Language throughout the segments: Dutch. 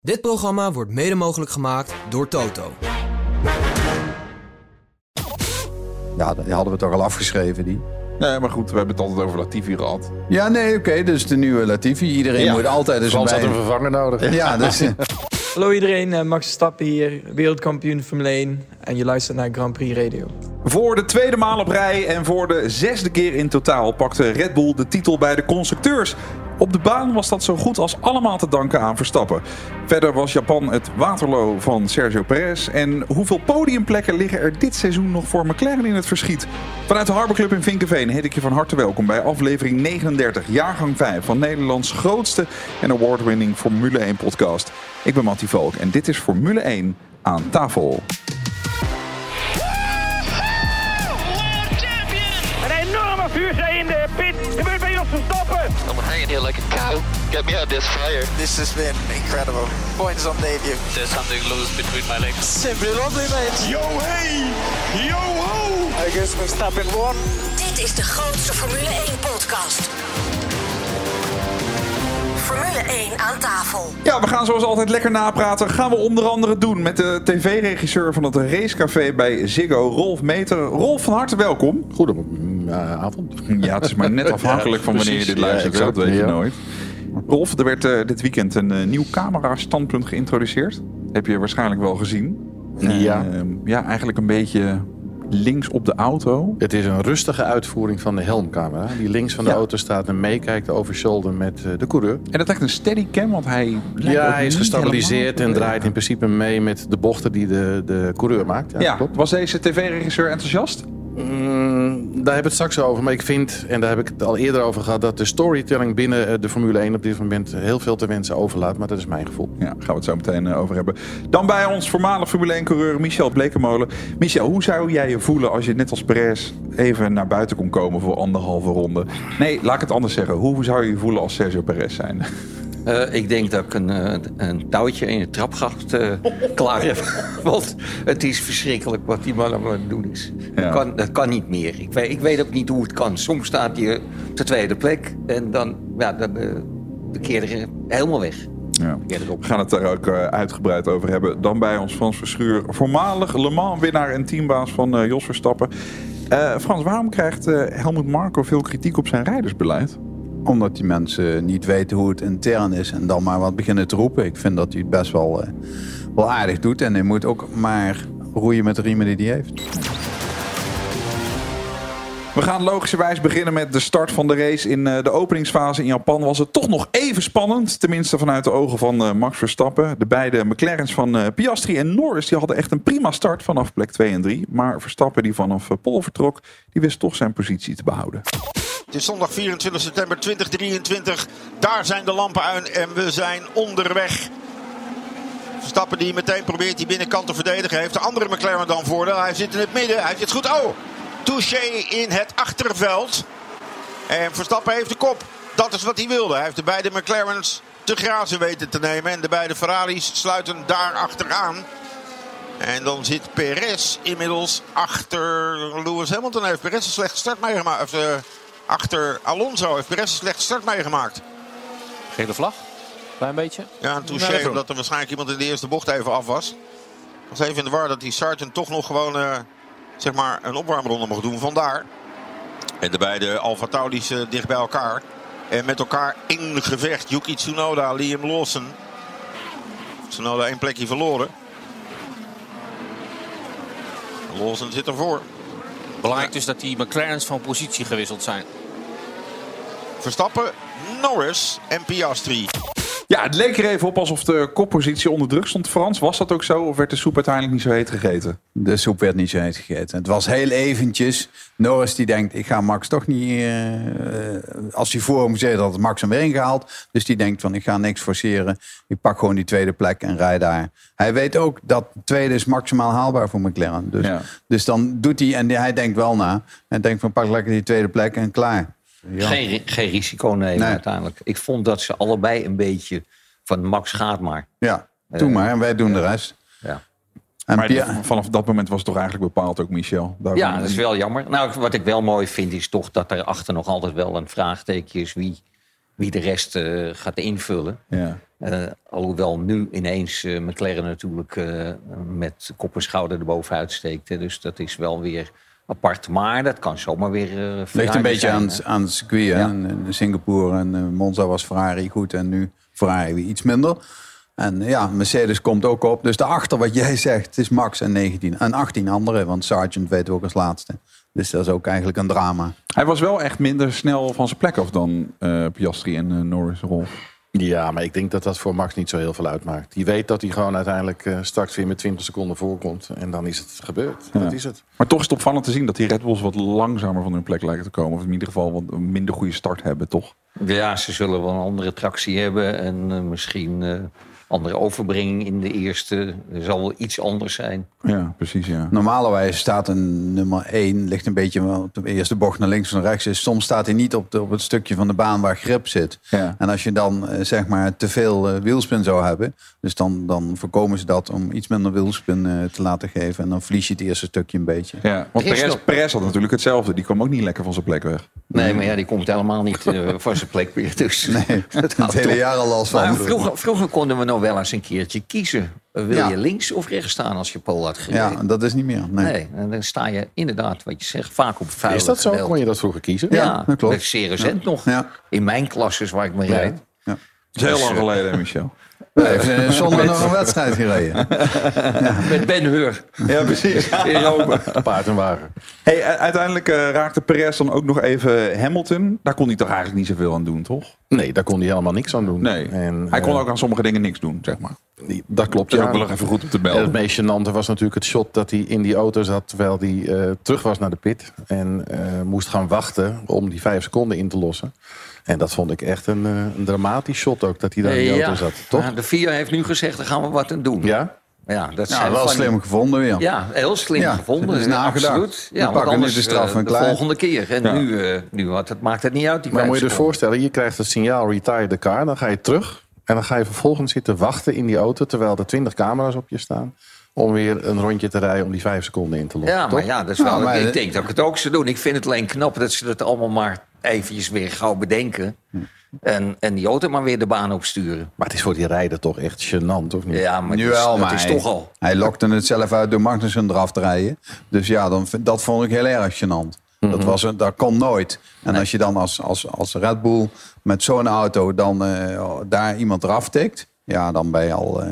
Dit programma wordt mede mogelijk gemaakt door Toto. Ja, die hadden we toch al afgeschreven, die. Nee, maar goed, we hebben het altijd over Latifi gehad. Ja, nee, oké, dus de nieuwe Latifi. Iedereen Ja, moet altijd eens Frans had een vervanger nodig. Ja, dus, eh, Hallo iedereen, eh, Max Verstappen hier, wereldkampioen Formule 1 en je luistert naar Grand Prix Radio. Voor de tweede maal op rij en voor de zesde keer in totaal pakte Red Bull de titel bij de constructeurs. Op de baan was dat zo goed als allemaal te danken aan Verstappen. Verder was Japan het waterloo van Sergio Perez. En hoeveel podiumplekken liggen er dit seizoen nog voor McLaren in het verschiet? Vanuit de Harbor Club in Vinkenveen heet ik je van harte welkom bij aflevering 39, jaargang 5 van Nederlands grootste en award-winning Formule 1 podcast. Ik ben Mattie Valk en dit is Formule 1 aan tafel. Jos Verstappen. I'm hanging here like a cow. Get me out of this fire. This has been incredible. Points on debut. There's something loose between my legs. Simply lovely, mate. Yo hey, yo ho. I guess Verstappen won. Dit is de grootste Formule 1-podcast. Formule 1 aan tafel. Ja, we gaan zoals altijd lekker napraten. Gaan we onder andere doen met de tv-regisseur van het racecafé bij Ziggo, Rolf Meter. Rolf, van harte welkom. Goedenavond. Ja, het is maar net afhankelijk van wanneer je dit luistert. Dat weet je nooit. Rolf, er werd eh, dit weekend een eh, nieuw camera-standpunt geïntroduceerd. Heb je waarschijnlijk wel gezien. Ja. Eh, ja, eigenlijk een beetje links op de auto. Het is een rustige uitvoering van de helmcamera. Die links van de Ja. auto staat en meekijkt over shoulder met eh, de coureur. En dat lijkt een steadycam, want hij Ja, hij is gestabiliseerd en draait in principe mee met de bochten die de, de coureur maakt. Ja, Ja, klopt. was deze tv-regisseur enthousiast? Mm, daar hebben we het straks over. Maar ik vind, en daar heb ik het al eerder over gehad... dat de storytelling binnen eh, de Formule 1 op dit moment heel veel te wensen overlaat. Maar dat is mijn gevoel. Ja, gaan we het zo meteen eh, over hebben. Dan bij ons voormalig Formule 1-coureur Michel Blekemolen. Michel, hoe zou jij je voelen als je net als Perez even naar buiten kon komen voor anderhalve ronde? Nee, laat ik het anders zeggen. Hoe zou je je voelen als Sergio Perez zijn? Eh, ik denk dat ik een, eh, een touwtje in het trapgat eh, klaar heb. Want het is verschrikkelijk wat die man aan het doen is. Ja. Dat, kan, dat kan niet meer. Ik weet, ik weet ook niet hoe het kan. Soms staat hij op de tweede plek en dan, ja, dan de keer er helemaal weg. Ja. We gaan het daar ook uitgebreid over hebben. Dan bij ons Frans Verschuur, voormalig Le Mans-winnaar en teambaas van Jos Verstappen. Frans, waarom krijgt Helmut Marko veel kritiek op zijn rijdersbeleid? Omdat die mensen niet weten hoe het intern is en dan maar wat beginnen te roepen. Ik vind dat hij het best wel, eh, wel aardig doet. En hij moet ook maar roeien met de riemen die hij heeft. We gaan logischerwijs beginnen met de start van de race. In eh, de openingsfase in Japan was het toch nog even spannend. Tenminste vanuit de ogen van eh, Max Verstappen. De beide McLaren's van Piastri en Norris die hadden echt een prima start vanaf plek 2 en 3. Maar Verstappen die vanaf Pol vertrok, die wist toch zijn positie te behouden. Het is zondag 24 september 2023. Daar zijn de lampen uit en we zijn onderweg. Verstappen die meteen probeert die binnenkant te verdedigen. Heeft de andere McLaren dan voordeel. Hij zit in het midden. Hij zit goed. Oh, touché in het achterveld. En Verstappen heeft de kop. Dat is wat hij wilde. Hij heeft de beide McLaren's te grazen weten te nemen. En de beide Ferraris sluiten daar achteraan. En dan zit Perez inmiddels achter Lewis Hamilton. Heeft Perez een slechte start meegemaakt. Of, eh, achter Alonso heeft Perez een slechte start meegemaakt. Gele vlag? Klein beetje? Ja, een touché omdat er waarschijnlijk iemand in de eerste bocht even af was. Ik was even in de war dat die Sargent toch nog gewoon eh, zeg maar een opwarmronde mocht doen. Vandaar. En de beide Alfa Tauris eh, dicht bij elkaar. En met elkaar in gevecht. Yuki Tsunoda, Liam Lawson. Tsunoda één plekje verloren. Lawson zit ervoor. Belangrijk dus dat die McLaren's van positie gewisseld zijn. Verstappen, Norris en Piastri. Ja, het leek er even op alsof de koppositie onder druk stond. Frans, was dat ook zo of werd de soep uiteindelijk niet zo heet gegeten? De soep werd niet zo heet gegeten. Het was heel eventjes. Norris die denkt, ik ga Max toch niet... eh, eh, als hij voor hem zit, had Max hem weer ingehaald. Dus die denkt van, ik ga niks forceren. Ik pak gewoon die tweede plek en rij daar. Hij weet ook dat tweede is maximaal haalbaar voor McLaren. Dus, Ja. dus dan doet hij, en hij denkt wel na. En denkt van, pak lekker die tweede plek en klaar. Ja. Geen, geen risico nemen Nee. uiteindelijk. Ik vond dat ze allebei een beetje van Max gaat maar. Ja, doe Eh, maar. En wij doen de rest. Ja. En Maar Pia- vanaf dat moment was het toch eigenlijk bepaald ook Michel. Daarom- Ja, dat is wel jammer. Nou, wat ik wel mooi vind is toch dat er achter nog altijd wel een vraagteken is wie wie de rest eh, gaat invullen. Ja. Eh, alhoewel nu ineens McLaren natuurlijk eh, met kop en schouder erbovenuit steekt. hè. Dus dat is wel weer apart. Maar dat kan zomaar weer eh Ligt een beetje zijn, aan, hè. aan het circuit. Singapore en eh, Monza was Ferrari goed en nu Ferrari weer iets minder. En ja, Mercedes komt ook op. Dus daarachter wat jij zegt, het is Max en 19 en 18 anderen. Want Sargent weten we ook als laatste. Dus dat is ook eigenlijk een drama. Hij was wel echt minder snel van zijn plek af dan eh Piastri en eh, Norris Rolf. Ja, maar ik denk dat dat voor Max niet zo heel veel uitmaakt. Die weet dat hij gewoon uiteindelijk eh, straks weer met 20 seconden voorkomt. En dan is het gebeurd. Ja. Dat is het. Maar toch is het opvallend te zien dat die Red Bulls wat langzamer van hun plek lijken te komen. Of in ieder geval wat een minder goede start hebben, toch? Ja, ze zullen wel een andere tractie hebben. En eh, misschien eh, andere overbrenging in de eerste. Er zal wel iets anders zijn. Ja, precies, ja. Normalerwijs staat een nummer 1, ligt een beetje wel op de eerste bocht naar links of naar rechts is. Soms staat hij niet op, de, op het stukje van de baan waar grip zit. Ja. En als je dan eh, zeg maar te veel eh, wielspin zou hebben, dus dan, dan voorkomen ze dat om iets minder wielspin eh, te laten geven. En dan verlies je het eerste stukje een beetje. Ja, want Er Perez, Perez had natuurlijk hetzelfde. Die kwam ook niet lekker van zijn plek weg. Nee, maar ja, die komt helemaal niet eh, van zijn plek weer. Dus Nee, dat het hele jaar al last van. Maar vroeger, vroeger konden we nog wel eens een keertje kiezen. Wil Ja. je links of rechts staan als je pole had gereden? Ja, dat is niet meer. Nee. Nee, en dan sta je inderdaad, wat je zegt, vaak op het vuile Is dat zo? gedeelte. Kon je dat vroeger kiezen? Ja, Ja, dat klopt. dat is zeer recent nog. Ja. In mijn klasses waar ik me rijd. Dat is heel Dus, lang eh, geleden, Michel. Hij heeft zonder nog een wedstrijd gereden. Met Ben Hur Ja, precies. in Rome. Paard en wagen. Hey, uiteindelijk eh, raakte Perez dan ook nog even Hamilton. Daar kon hij toch eigenlijk niet zoveel aan doen, toch? Nee, daar kon hij helemaal niks aan doen. Nee. En, hij kon eh, ook aan sommige dingen niks doen, zeg maar. die- Dat klopt, Dat is ja. ook wel nog even goed om te En het meest gênante was natuurlijk het shot dat hij in die auto zat... terwijl hij eh, terug was naar de pit. En eh, moest gaan wachten om die vijf seconden in te lossen. En dat vond ik echt een, eh, een dramatisch shot ook, dat hij daar in die Eh, auto zat. Toch? Ja, de VIA heeft nu gezegd, daar gaan we wat aan doen. Ja? Ja, dat Ja, zijn wel die- slim gevonden weer. Ja, heel slim Ja, gevonden. is nagedacht. Absoluut. Ja, want pakken nu anders de straf eh, en de klaar. volgende keer. En Ja. nu, eh, nu het, maakt het niet uit, die Maar moet je je seconden. voorstellen, je krijgt het signaal retire the car. Dan ga je terug en dan ga je vervolgens zitten wachten in die auto... terwijl er twintig camera's op je staan... om weer een rondje te rijden om die vijf seconden in te lossen. Ja, maar toch? ja, dat is wel, Nou, maar- ik denk dat ik het ook zou doen. Ik vind het alleen knap dat ze het allemaal maar eventjes weer gauw bedenken. En, en die auto maar weer de baan opsturen. Maar het is voor die rijder toch echt gênant, of niet? Ja, maar Nu dat is, wel, dat maar is hij, toch al. hij lokte het zelf uit door Magnussen eraf te rijden. Dus ja, dan, vind- dat vond ik heel erg gênant. Dat, was, een- dat kon nooit. En als je dan als, als, als Red Bull met zo'n auto dan eh, daar iemand eraf tikt... ja, dan ben je al... eh,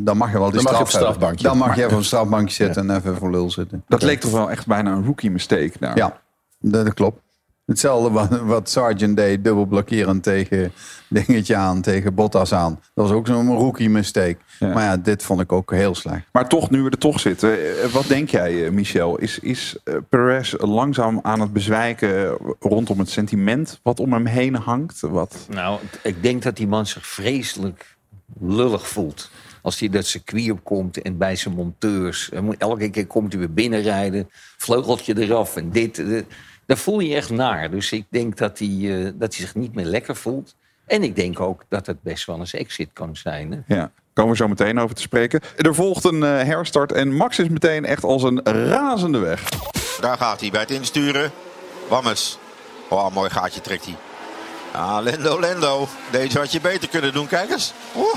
dan mag je wel die Dan mag je straf op strafbankje. Dan mag je even op een strafbankje zitten en even voor lul zitten. Dat leek toch wel echt bijna een rookie mistake. Nou. Ja, dat, dat klopt. Hetzelfde wat, wat Sargent deed, dubbel blokkeren tegen dingetje aan, tegen Bottas aan. Dat was ook zo'n rookie mistake. Ja. Maar ja, dit vond ik ook heel slecht. Maar toch, nu we er toch zitten. eh, Wat denk jij, eh, Michel? Is, is eh, Perez langzaam aan het bezwijken rondom het sentiment wat om hem heen hangt? Wat? Nou, ik denk dat die man zich vreselijk lullig voelt. Als hij dat circuit opkomt en bij zijn monteurs. Hij moet- Elke keer komt hij weer binnenrijden. Vleugeltje eraf en dit. eh, Daar voel je je echt naar. Dus ik denk dat hij, eh, dat hij zich niet meer lekker voelt. En ik denk ook dat het best wel eens exit kan zijn. Hè? Ja, komen we zo meteen over te spreken. Er volgt een eh, herstart en Max is meteen echt als een razende weg. Daar gaat hij bij het insturen. Wammes. Oh, mooi gaatje trekt hij. Ah, Lendo, Lendo. Deze had je beter kunnen doen. Kijk eens. Oh,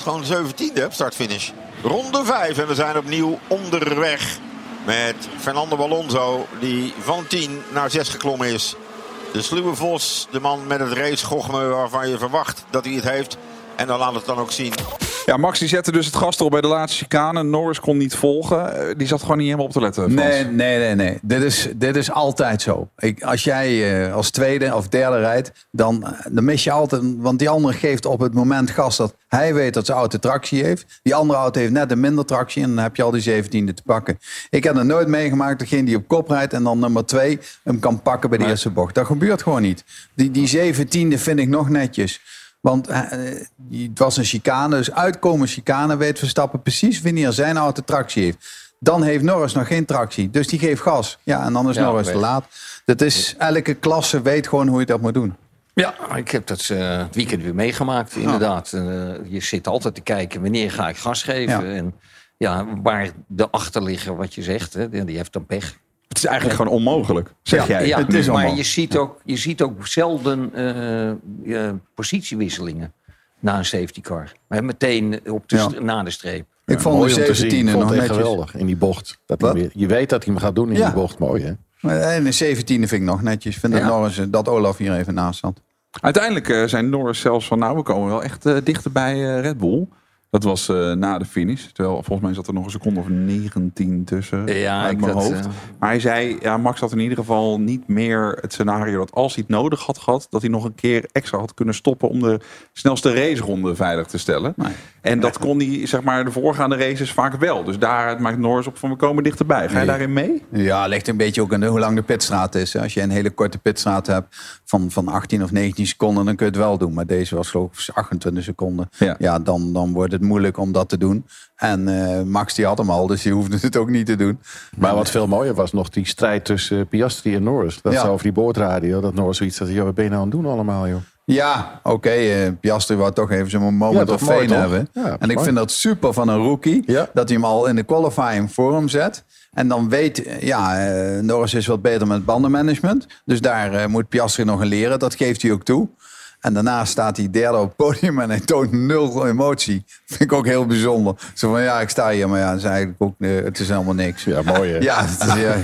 gewoon 17e op start-finish. Ronde 5 en we zijn opnieuw onderweg. Met Fernando Alonso die van 10 naar 6 geklommen is. De sluwe Vos, de man met het racegochme waarvan je verwacht dat hij het heeft. En dan laat het dan ook zien. Ja, Max die zette dus het gas erop bij de laatste chicane. Norris kon niet volgen. Eh, Die zat gewoon niet helemaal op te letten. Frans. Nee, nee, nee, nee. Dit is, dit is altijd zo. Ik, als jij eh, als tweede of derde rijdt, dan, eh, dan mis je altijd... Want die andere geeft op het moment gas dat hij weet dat zijn auto tractie heeft. Die andere auto heeft net een minder tractie en dan heb je al die zeventiende te pakken. Ik heb er nooit meegemaakt degene die op kop rijdt en dan nummer twee hem kan pakken bij de eerste bocht. Dat gebeurt gewoon niet. Die, die zeventiende vind ik nog netjes. Want eh, het was een chicane, dus uitkomen chicane weet Verstappen precies wanneer zijn auto tractie heeft. Dan heeft Norris nog geen tractie, dus die geeft gas. Ja, en dan is Ja, Norris te laat. Dat is, elke klasse weet gewoon hoe je dat moet doen. Ja, ik heb dat eh, het weekend weer meegemaakt, inderdaad. Eh, je zit altijd te kijken, wanneer ga ik gas geven? Ja. En ja, waar de achterligger, wat je zegt, hè, die die heeft dan pech. Het is eigenlijk gewoon onmogelijk, zeg jij. Ja, Het is maar allemaal- je ziet, ook, je ziet ook zelden eh, eh, positiewisselingen na een safety car. Maar meteen op de Ja. st- na de streep. Ik vond Mooi de om te zien. 17e Ik vond nog het echt netjes. geweldig in die bocht. Dat hij Wat? weer, je weet dat hij hem gaat doen in Ja. die bocht. Mooi hè? En de 17e vind ik nog netjes. Ik vind dat. Norris, eh, dat Olaf hier even naast zat. Uiteindelijk eh, zijn Norris zelfs van, nou, we komen wel echt eh, dichter bij eh, Red Bull. Dat was eh, na de finish. Terwijl volgens mij zat er nog een seconde of 19 tussen Ja, uit mijn dat, hoofd. eh, Maar hij zei, ja, Max had in ieder geval niet meer het scenario dat als hij het nodig had gehad, dat hij nog een keer extra had kunnen stoppen om de snelste raceronde veilig te stellen. Nee. En dat kon hij, zeg maar, de voorgaande races vaak wel. Dus daaruit maakt Norris op van, we komen dichterbij. Ga je Nee. daarin mee? Ja, ligt een beetje ook aan de, hoe lang de pitstraat is. Als je een hele korte pitstraat hebt van, van 18 of 19 seconden, dan kun je het wel doen. Maar deze was geloof ik 28 seconden. Ja. Ja, dan, dan wordt het moeilijk om dat te doen. En eh, Max die had hem al, dus die hoefde het ook niet te doen. Maar wat veel mooier was nog die strijd tussen eh, Piastri en Norris. Dat Ja. over die boordradio, dat Norris zoiets had. Joh, wat ben je nou aan het doen allemaal joh? Ja, oké. eh, Piastri wou toch even zo'n moment Ja, of mooi, fame hebben. Ja, en ik mooi. vind dat super van een rookie. Ja. Dat hij hem al in de qualifying voor hem zet. En dan weet, ja, Norris is wat beter met bandenmanagement. Dus daar moet Piastri nog in leren. Dat geeft hij ook toe. En daarna staat hij derde op het podium en hij toont nul emotie. Vind ik ook heel bijzonder. Zo van, ja, ik sta hier, maar ja, het is eigenlijk ook, eh, het is helemaal niks. Ja, mooi hè? Ja, is, ja.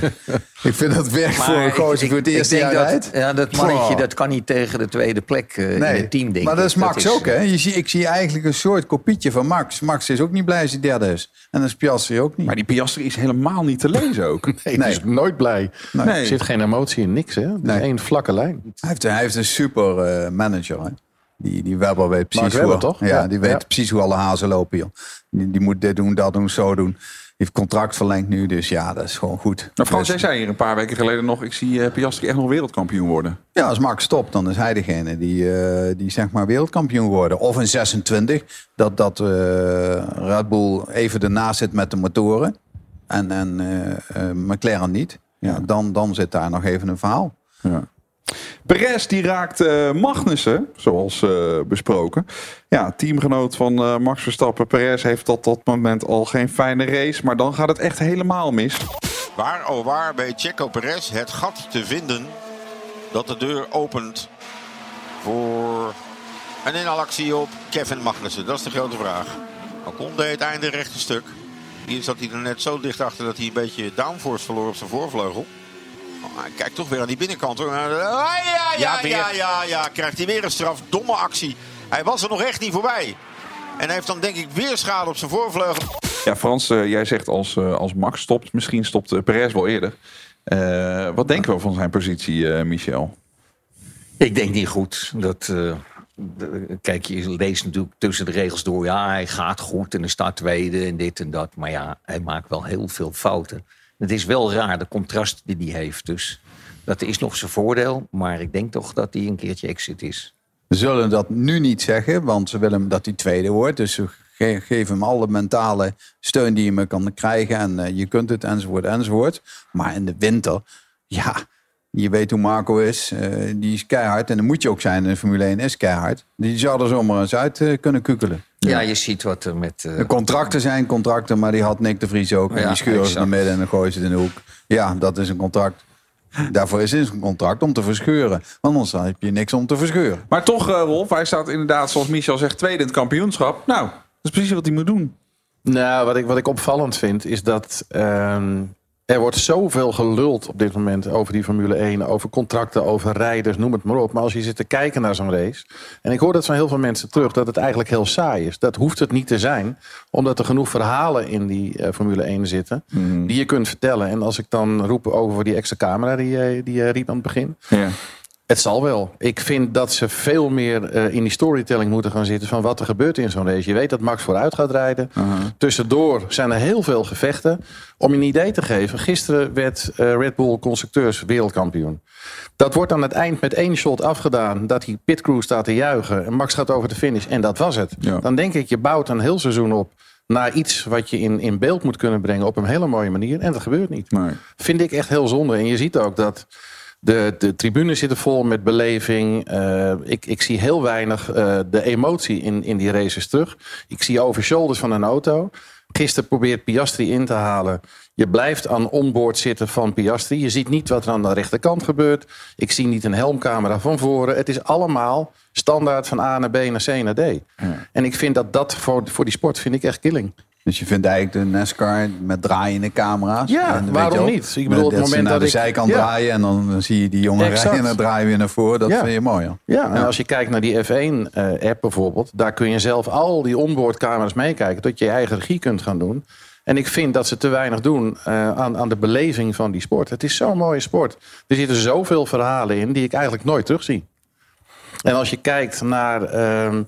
ik vind dat werk voor een gozer ik- voor het eerste jaar dat. Ja, dat mannetje dat kan niet tegen de tweede plek eh, in het team, denk maar ik. dat is Max ook, hè? eh, Je zie, ik zie eigenlijk een soort kopietje van Max. Max is ook niet blij als hij derde is. En dat is Piastri ook niet. Maar die Piastri is helemaal niet te lezen ook. Nee, Nee. is nooit blij. Nee. Er zit geen emotie in niks hè? Het is Nee. één vlakke lijn. Hij heeft, hij heeft een super eh, manager, hè? Die, die Webber weet precies hoe... Toch? Ja, Ja. die weet Ja. precies hoe alle hazen lopen, joh. Die, die moet dit doen, dat doen, zo doen. Die heeft contract verlengd nu, dus ja, dat is gewoon goed. Nou, Frans, Dus- jij zei hier een paar weken geleden nog, ik zie eh, Piastri echt nog wereldkampioen worden. Ja, als Max stopt, dan is hij degene die, eh, die zeg maar wereldkampioen worden. Of in 26, dat, dat eh, Red Bull even ernaast zit met de motoren. En, en McLaren niet. Ja, dan, dan zit daar nog even een verhaal. Ja. Perez die raakt eh, Magnussen, zoals eh, besproken. Ja, teamgenoot van eh, Max Verstappen. Perez heeft tot dat moment al geen fijne race. Maar dan gaat het echt helemaal mis. Waar, oh waar, bij Checo Perez het gat te vinden dat de deur opent voor een inhalactie op Kevin Magnussen? Dat is de grote vraag. Ocon deed het einde rechte stuk. Hier zat hij er net zo dicht achter dat hij een beetje downforce verloor op zijn voorvleugel. Oh, hij kijkt toch weer aan die binnenkant hoor. Ah, ja, ja, Ja, ja, ja, ja. Krijgt hij weer een straf. Domme actie. Hij was er nog echt niet voorbij. En hij heeft dan denk ik weer schade op zijn voorvleugel. Ja, Frans, eh, jij zegt als, eh, als Max stopt, misschien stopt eh, Perez wel eerder. Eh, wat denken we van zijn positie, eh, Michel? Ik denk niet goed. Dat, eh, de- kijk, je leest natuurlijk tussen de regels door. Ja, hij gaat goed en hij staat tweede en dit en dat. Maar ja, hij maakt wel heel veel fouten. Het is wel raar, de contrast die hij heeft. Dus dat is nog zijn voordeel. Maar ik denk toch dat hij een keertje exit is. We zullen dat nu niet zeggen, want ze willen dat hij tweede wordt. Dus ze ge- geven hem alle mentale steun die je me kan krijgen. En eh, je kunt het, enzovoort, enzovoort. Maar in de winter, ja, je weet hoe Marco is. eh, die is keihard. En dat moet je ook zijn in de Formule 1, is keihard. Die zou er zomaar eens uit eh, kunnen kukelen. Ja, je ziet wat er met... eh, De contracten zijn contracten, maar die had Nick de Vries ook. En Ja, die scheuren ze naar midden en dan gooien ze het in de hoek. Ja, dat is een contract. Daarvoor is het een contract om te verscheuren. Want anders heb je niks om te verscheuren. Maar toch, eh, Rolf, hij staat inderdaad, zoals Michel zegt, tweede in het kampioenschap. Nou, dat is precies wat hij moet doen. Nou, wat ik, wat ik opvallend vind is dat ehm, er wordt zoveel geluld op dit moment over die Formule 1, over contracten, over rijders, noem het maar op. Maar als je zit te kijken naar zo'n race, en ik hoor dat van heel veel mensen terug, dat het eigenlijk heel saai is. Dat hoeft het niet te zijn, omdat er genoeg verhalen in die eh, Formule 1 zitten, die je kunt vertellen. En als ik dan roep over die extra camera die, je- die je riep aan het begin, Ja. Het zal wel. Ik vind dat ze veel meer eh, in die storytelling moeten gaan zitten van wat er gebeurt in zo'n race. Je weet dat Max vooruit gaat rijden. Tussendoor zijn er heel veel gevechten. Om je een idee te geven, gisteren werd eh, Red Bull constructeurs wereldkampioen. Dat wordt aan het eind met één shot afgedaan dat die pitcrew staat te juichen en Max gaat over de finish en dat was het. Ja. Dan denk ik, je bouwt een heel seizoen op naar iets wat je in, in beeld moet kunnen brengen op een hele mooie manier. En dat gebeurt niet. Nee. Vind ik echt heel zonde. En je ziet ook dat de, de tribunes zitten vol met beleving. Eh, ik, ik zie heel weinig eh, de emotie in, in die races terug. Ik zie over shoulders van een auto. Gisteren probeert Piastri in te halen. Je blijft aan onboard zitten van Piastri. Je ziet niet wat er aan de rechterkant gebeurt. Ik zie niet een helmcamera van voren. Het is allemaal standaard van A naar B naar C naar D. En ik vind dat dat voor, voor die sport vind ik echt killing. Dus je vindt eigenlijk de NASCAR met draaiende camera's. Ja, En weet waarom je niet? Ik bedoel, op het dat ze moment naar dat de ik- zijkant Ja. draaien en dan zie je die jongen rijden en dan draaien we weer naar voren. Dat Ja. vind je mooi. Ja. Ja, en als je kijkt naar die F1-app bijvoorbeeld, daar kun je zelf al die onboardcamera's meekijken, dat je je eigen regie kunt gaan doen. En ik vind dat ze te weinig doen eh, aan, aan de beleving van die sport. Het is zo'n mooie sport. Er zitten zoveel verhalen in die ik eigenlijk nooit terugzie. En als je kijkt naar ehm,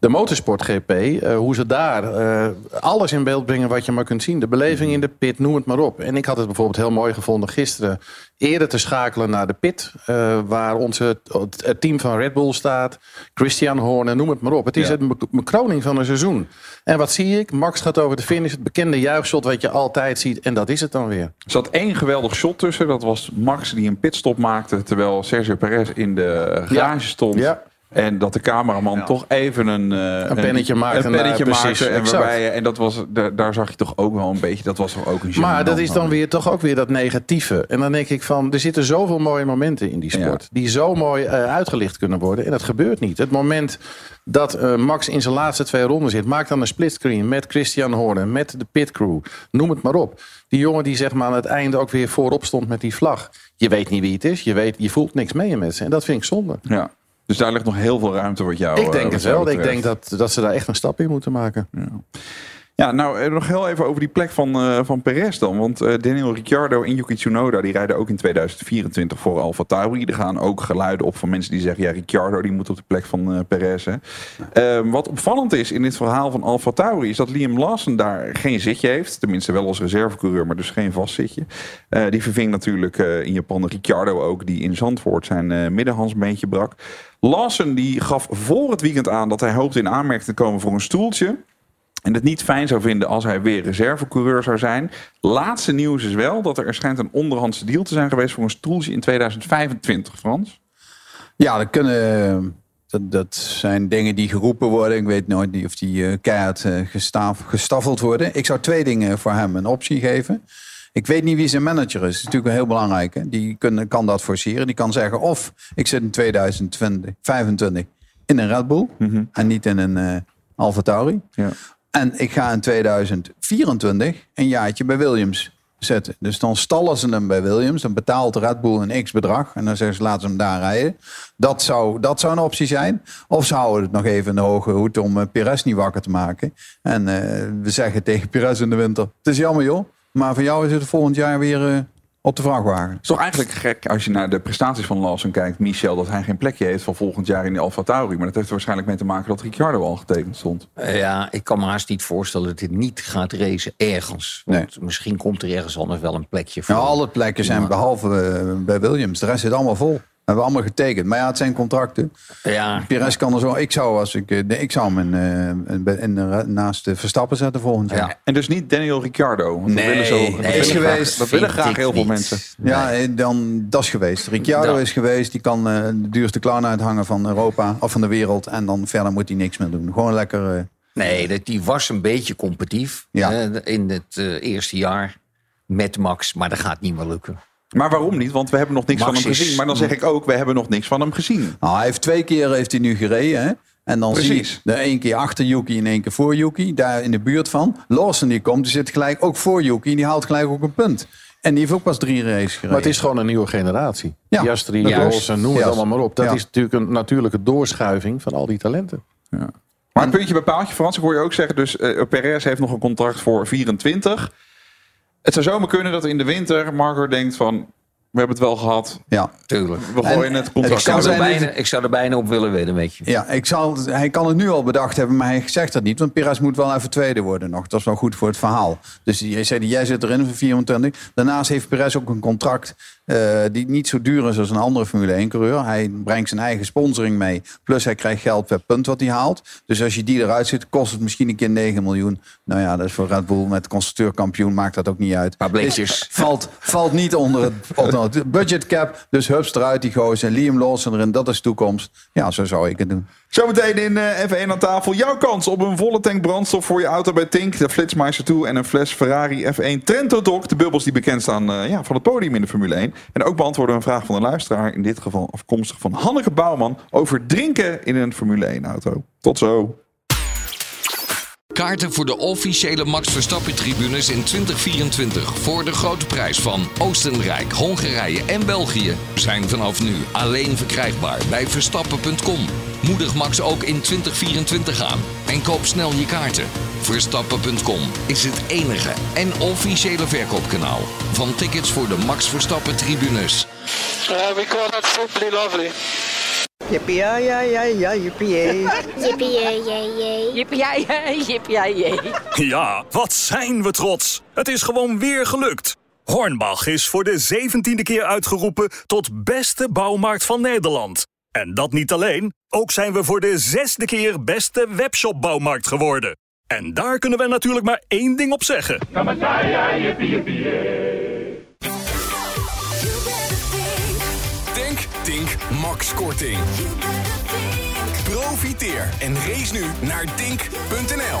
de motorsport GP, eh, hoe ze daar eh, alles in beeld brengen wat je maar kunt zien. De beleving in de pit, noem het maar op. En ik had het bijvoorbeeld heel mooi gevonden gisteren eerder te schakelen naar de pit, eh, waar onze, het, team van Red Bull staat, Christian Horner, noem het maar op. Het is Ja. het bekroning van een seizoen. En wat zie ik? Max gaat over de finish, het bekende juichshot wat je altijd ziet. En dat is het dan weer. Er zat één geweldig shot tussen. Dat was Max die een pitstop maakte. Terwijl Sergio Perez in de garage stond. Ja. En dat de cameraman toch even een, eh, Een pennetje maakte Een pennetje maakte. precies, En, waarbij, je- en dat was, daar, daar zag je toch ook wel een beetje. Dat was toch ook een Maar dat is dan weer toch ook weer dat negatieve. En dan denk ik van, er zitten zoveel mooie momenten in die sport. Die zo mooi eh, uitgelicht kunnen worden. En dat gebeurt niet. Het moment dat eh, Max in zijn laatste twee ronden zit. Maak dan een splitscreen met Christian Horner. Met de pitcrew. Noem het maar op. Die jongen die zeg maar aan het einde ook weer voorop stond met die vlag. Je weet niet wie het is. Je, weet, je voelt niks mee met ze. En dat vind ik zonde. Ja. Dus daar ligt nog heel veel ruimte wat jou ik denk eh, het wel. Ik denk dat, dat ze daar echt een stap in moeten maken. Ja, nou eh, nog heel even over die plek van, eh van Perez dan. Want eh, Daniel Ricciardo en Yuki Tsunoda die rijden ook in 2024 voor Alfa Tauri. Er gaan ook geluiden op van mensen die zeggen... ja, Ricciardo die moet op de plek van eh Perez. Hè. Eh, wat opvallend is in dit verhaal van Alfa Tauri... is dat Liam Lawson daar geen zitje heeft. Tenminste wel als reservecoureur, maar dus geen vast zitje. Die verving natuurlijk in Japan Ricciardo ook... die in Zandvoort zijn middenhans een beetje brak. Lawson die gaf voor het weekend aan... dat hij hoopte in aanmerking te komen voor een stoeltje... En het niet fijn zou vinden als hij weer reservecoureur zou zijn. Laatste nieuws is wel dat er, er schijnt een onderhandse deal te zijn geweest voor een stoeltje in 2025, Frans. Ja, dat kunnen. Dat, dat zijn dingen die geroepen worden. Ik weet nooit of die eh, keihard eh, gestaffeld worden. Ik zou twee dingen voor hem een optie geven. Ik weet niet wie zijn manager is. Dat is natuurlijk wel heel belangrijk. Hè? Die kunnen, kan dat forceren. Die kan zeggen of ik zit in 2025 in een Red Bull en niet in een eh Alfa Tauri. Ja. En ik ga in 2024 een jaartje bij Williams zetten. Dus dan stallen ze hem bij Williams. Dan betaalt Red Bull een x bedrag. En dan zeggen ze laten ze hem daar rijden. Dat zou, dat zou een optie zijn. Of ze houden het nog even in de hoge hoed om eh, Perez niet wakker te maken. En eh, we zeggen tegen Perez in de winter. Het is jammer joh. Maar voor jou is het volgend jaar weer eh, op de vrachtwagen. Het is toch eigenlijk gek als je naar de prestaties van Lawson kijkt, Michel, dat hij geen plekje heeft van volgend jaar in de Alfa Tauri. Maar dat heeft er waarschijnlijk mee te maken dat Ricciardo al getekend stond. Eh, Ja, ik kan me haast niet voorstellen dat dit niet gaat racen ergens. Want misschien komt er ergens anders wel een plekje voor. Nou, alle plekken zijn behalve eh, bij Williams. De rest zit allemaal vol. Hebben we allemaal getekend. Maar ja, het zijn contracten. Ja. Perez kan er zo. Ik zou, als ik, eh, nee, ik zou hem in, eh, in, in de- naast de Verstappen zetten volgend jaar. En dus niet Daniel Ricciardo. Want Nee, willen zo, dat nee, willen is graag- geweest. Dat willen graag heel veel niet. mensen. Ja, eh, dan dat is geweest. Ricciardo Ja. is geweest. Die kan eh, de duurste clown uithangen van Europa of van de wereld. En dan verder moet hij niks meer doen. Gewoon lekker. eh, Nee, dat- die was een beetje competitief Ja. eh, in het eh, eerste jaar met Max. Maar dat gaat niet meer lukken. Maar waarom niet? Want we hebben nog niks Max van hem is- gezien. Maar dan zeg ik ook, we hebben nog niks van hem gezien. Nou, hij heeft twee keer heeft hij nu gereden. Hè? En dan Precies. zie je er één keer achter Yuki en één keer voor Yuki. Daar in de buurt van. Lawson die komt, die zit gelijk ook voor Yuki. En die haalt gelijk ook een punt. En die heeft ook pas drie races gereden. Maar het is gewoon een nieuwe generatie. Ja, klopt. Lawson, noem het Ja. allemaal maar op. Dat Ja. is natuurlijk een natuurlijke doorschuiving van al die talenten. Maar een puntje bij paaltje, Frans, ik hoor je ook zeggen. Dus eh Perez heeft nog een contract voor 24. Het zou zomaar kunnen dat in de winter Marco denkt van... We hebben het wel gehad. Ja, tuurlijk. We gooien En- het ik contract Ik zou, er bijna, ik zou er bijna op willen wedden, weet je. Ja, ik zal, hij kan het nu al bedacht hebben, maar hij zegt dat niet. Want Perez moet wel even tweede worden nog. Dat is wel goed voor het verhaal. Dus jij zei, jij zit erin voor 24. Daarnaast heeft Perez ook een contract eh, die niet zo duur is als een andere Formule 1 coureur. Hij brengt zijn eigen sponsoring mee. Plus hij krijgt geld per punt wat hij haalt. Dus als je die eruit zit, kost het misschien een keer 9 miljoen. Nou ja, dat is voor Red Bull met constructeurkampioen maakt dat ook niet uit. paar blikjes. Is- valt, valt niet onder het, onder het budget cap. Dus hups eruit die gozer. Liam Lawson erin, dat is toekomst. Ja, zo zou ik het doen. Zometeen in eh, F1 aan tafel. Jouw kans op een volle tank brandstof voor je auto bij Tink. De Flitsmeister 2 en een fles Ferrari F1 Trento Doc. De bubbels die bekend staan eh, ja, van het podium in de Formule 1. En ook beantwoorden we een vraag van een luisteraar. In dit geval afkomstig van Hanneke Bouwman. Over drinken in een Formule 1 auto. Tot zo. Kaarten voor de officiële Max Verstappen tribunes in 2024 voor de grote prijs van Oostenrijk, Hongarije en België zijn vanaf nu alleen verkrijgbaar bij verstappen.com. Moedig Max ook in 2024 aan en koop snel je kaarten. Verstappen.com is het enige en officiële verkoopkanaal van tickets voor de Max Verstappen tribunes. Uh, we call that simply lovely. Jippie, ja, ja, ja, ja, jippie. Jippie, jee. Jippie, jee. Ja, wat zijn we trots. Het is gewoon weer gelukt. Hornbach is voor de zeventiende keer uitgeroepen tot beste bouwmarkt van Nederland. En dat niet alleen, ook zijn we voor de zesde keer beste webshopbouwmarkt geworden. En daar kunnen we natuurlijk maar één ding op zeggen. Denk, Tink, Max Korting. Profiteer en race nu naar Tink.nl.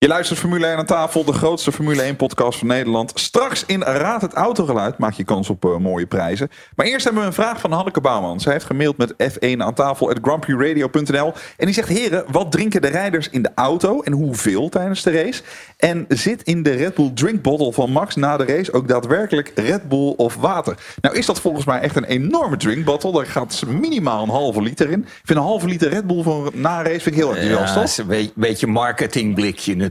Je luistert Formule 1 aan tafel, de grootste Formule 1 podcast van Nederland. Straks in Raad het Autogeluid maak je kans op eh, mooie prijzen. Maar eerst hebben we een vraag van Hanneke Bouwman. Zij heeft gemaild met f1 aan tafel grandprixradio.nl. En die zegt, heren, wat drinken de rijders in de auto en hoeveel tijdens de race? En zit in de Red Bull drink bottle van Max na de race ook daadwerkelijk Red Bull of water? Nou is dat volgens mij echt een enorme drink bottle. Daar gaat minimaal een halve liter in. Ik vind een halve liter Red Bull voor na race vind ik heel erg Ja, dat is een beetje, beetje marketingblikje natuurlijk.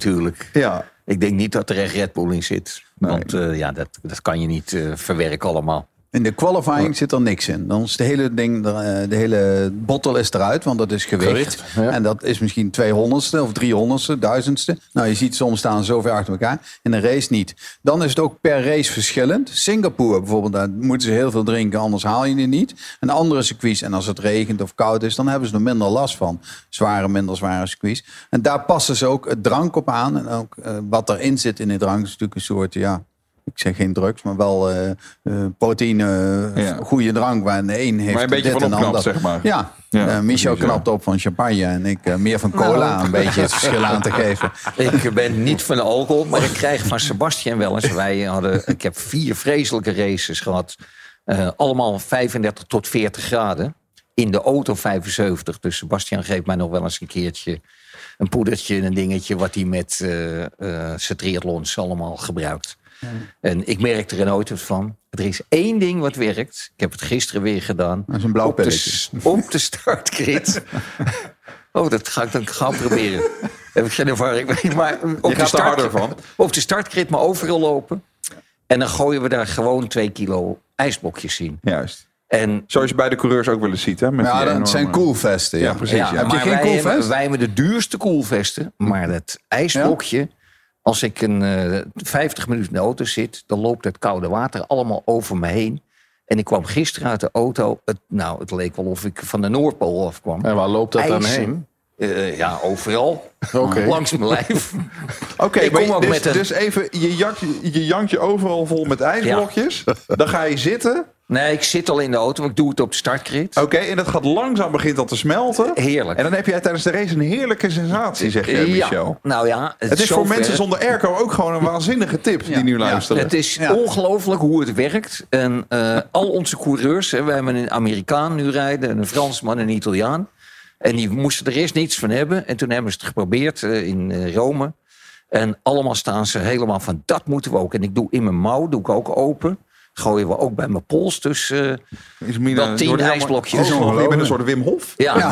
Ja. Ik denk niet dat er echt Red Bull in zit. Want eh, ja, dat, dat kan je niet eh, verwerken allemaal. In de qualifying zit er niks in. Dan is de hele ding, er, eh, de hele bottel is eruit, want dat is gewicht. Gewicht, ja. En dat is misschien 200ste of 300ste, duizendste. Nou, je ziet soms staan zo ver achter elkaar. In een race niet. Dan is het ook per race verschillend. Singapore bijvoorbeeld, daar moeten ze heel veel drinken, anders haal je het niet. En andere circuits, en als het regent of koud is, dan hebben ze er minder last van. Zware, minder zware circuits. En daar passen ze ook het drank op aan. En ook eh, wat erin zit in de drank is natuurlijk een soort, ja, ik zeg geen drugs, maar wel eh, eh, proteïne, Ja. goede drank. Waar de een heeft Waar je een beetje dit van opknapt, ander. zeg maar. Ja, Ja, Eh, Michel precies, ja. knapt op van champagne en ik meer van cola. Nou. Een beetje het verschil aan te geven. Ik ben niet van de alcohol, maar ik krijg van Sebastian wel eens. Wij hadden, ik heb vier vreselijke races gehad. Eh, allemaal 35 tot 40 graden. In de auto 75. Dus Sebastian geeft mij nog wel eens een keertje een poedertje, een dingetje... wat hij met eh eh zijn triathlons allemaal gebruikt. En ik merk er nooit wat van. Er is één ding wat werkt. Ik heb het gisteren weer gedaan. Dat is een blauw op de, op de startgrid. Oh, dat ga ik dan gaan proberen. Daar heb ik geen ervaring mee. Maar op Je gaat er harder van. Op de startgrid maar overal lopen. En dan gooien we daar gewoon twee kilo ijsblokjes in. Juist. En Zoals je bij de coureurs ook wel eens ziet. Hè, met Ja, dat enorme- zijn koelvesten. Ja, Ja, precies. Ja. Heb je maar geen wij, hebben, wij hebben de duurste koelvesten. Maar het ijsblokje, als ik een eh 50 minuten in de auto zit... dan loopt het koude water allemaal over me heen. En ik kwam gisteren uit de auto. Het, nou, het leek wel of ik van de Noordpool afkwam. En waar loopt dat dan heen? Eh, ja, overal. Langs mijn lijf. Oké, maar ook dus, met een- dus even, je, jak, je jankt je overal vol met ijsblokjes. Dan ga je zitten. Nee, ik zit al in de auto. Ik doe het op de startgrid. Oké, en dat gaat langzaam begint dat te smelten. Heerlijk. En dan heb jij tijdens de race een heerlijke sensatie, zeg jij, Michel. Ja, nou ja, Het is voor mensen zonder airco ook gewoon een waanzinnige tip die nu luisteren. Het is ongelooflijk hoe het werkt. En eh, al onze coureurs, hè, we hebben een Amerikaan nu rijden, een Fransman en een Italiaan. En die moesten er eerst niets van hebben. En toen hebben ze het geprobeerd eh, in eh, Rome. En allemaal staan ze helemaal van, dat moeten we ook. En ik doe in mijn mouw, doe ik ook open. gooien we ook bij mijn pols. Dus eh Is Mina, dat tien ijsblokjes. Oh, je bent een soort Wim Hof. Ja,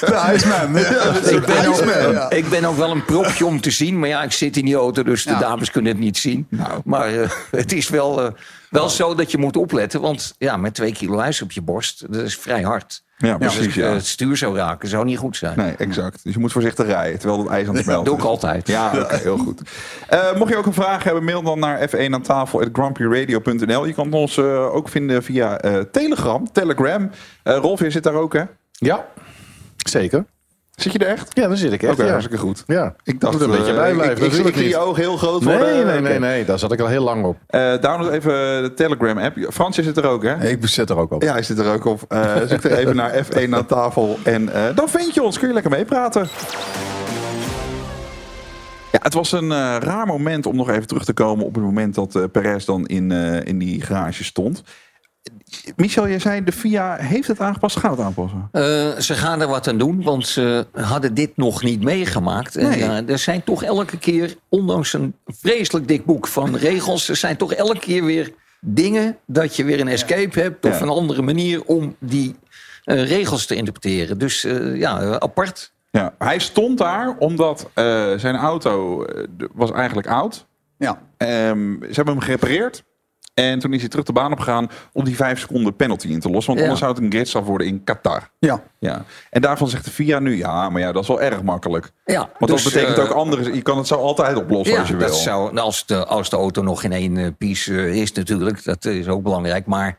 De Iceman. ik, ben ook, Iceman, ja. ik ben ook wel een propje om te zien. Maar ja, ik zit in die auto, dus de Ja. dames kunnen het niet zien. Maar eh, het is wel, eh, wel zo dat je moet opletten. Want ja, met twee kilo ijs op je borst, dat is vrij hard. Ja, Dus precies, ja. eh, het stuur zou raken, zou niet goed zijn. Nee, exact. Dus je moet voorzichtig rijden, terwijl het ijs aan het smelten Doe ik altijd. Ja, oké, heel goed. Eh, mocht je ook een vraag hebben, mail dan naar f1 aan tafel grumpyradio.nl. Je kan ons eh, ook vinden via eh, Telegram, Telegram. Eh Rolf, je zit daar ook, hè? Ja, zeker. Zit je er echt? Ja, daar zit ik echt. Oké, ja. hartstikke goed. Ja, Ik dacht, moet er een beetje eh, bij ik- blijven. ik, ik, natuurlijk zie je ogen heel groot Nee, worden. nee, nee, Oké. nee. Daar zat ik al heel lang op. Eh, download even de Telegram-app. Frans, je zit er ook, hè? Ik zit er ook op. Ja, hij zit er ook op. Eh zoek er even naar F1 aan tafel. En eh, dan vind je ons. Kun je lekker meepraten. Ja, het was een eh, raar moment om nog even terug te komen op het moment dat eh Perez dan in, eh, in die garage stond. Michel, jij zei de FIA heeft het aangepast. Gaat het aanpassen? Eh, ze gaan er wat aan doen, want ze hadden dit nog niet meegemaakt. En ja, er zijn toch elke keer, ondanks een vreselijk dik boek van regels... er zijn toch elke keer weer dingen dat je weer een escape hebt... of Ja. een andere manier om die eh, regels te interpreteren. Dus eh, ja, eh, apart. Ja, hij stond daar omdat eh, zijn auto eh, was eigenlijk oud. Ja. Ehm, ze hebben hem gerepareerd. En toen is hij terug de baan opgegaan om die vijf seconden penalty in te lossen. Want Ja. anders zou het een gridstraf worden in Qatar. Ja. Ja. En daarvan zegt de FIA nu, ja, maar ja, dat is wel erg makkelijk. Ja, Want dus, dat betekent eh, ook andere... Je kan het zo altijd oplossen Ja, als je wil. dat zou, nou, als, de, als de auto nog in één eh, piece eh, is natuurlijk, dat is ook belangrijk. Maar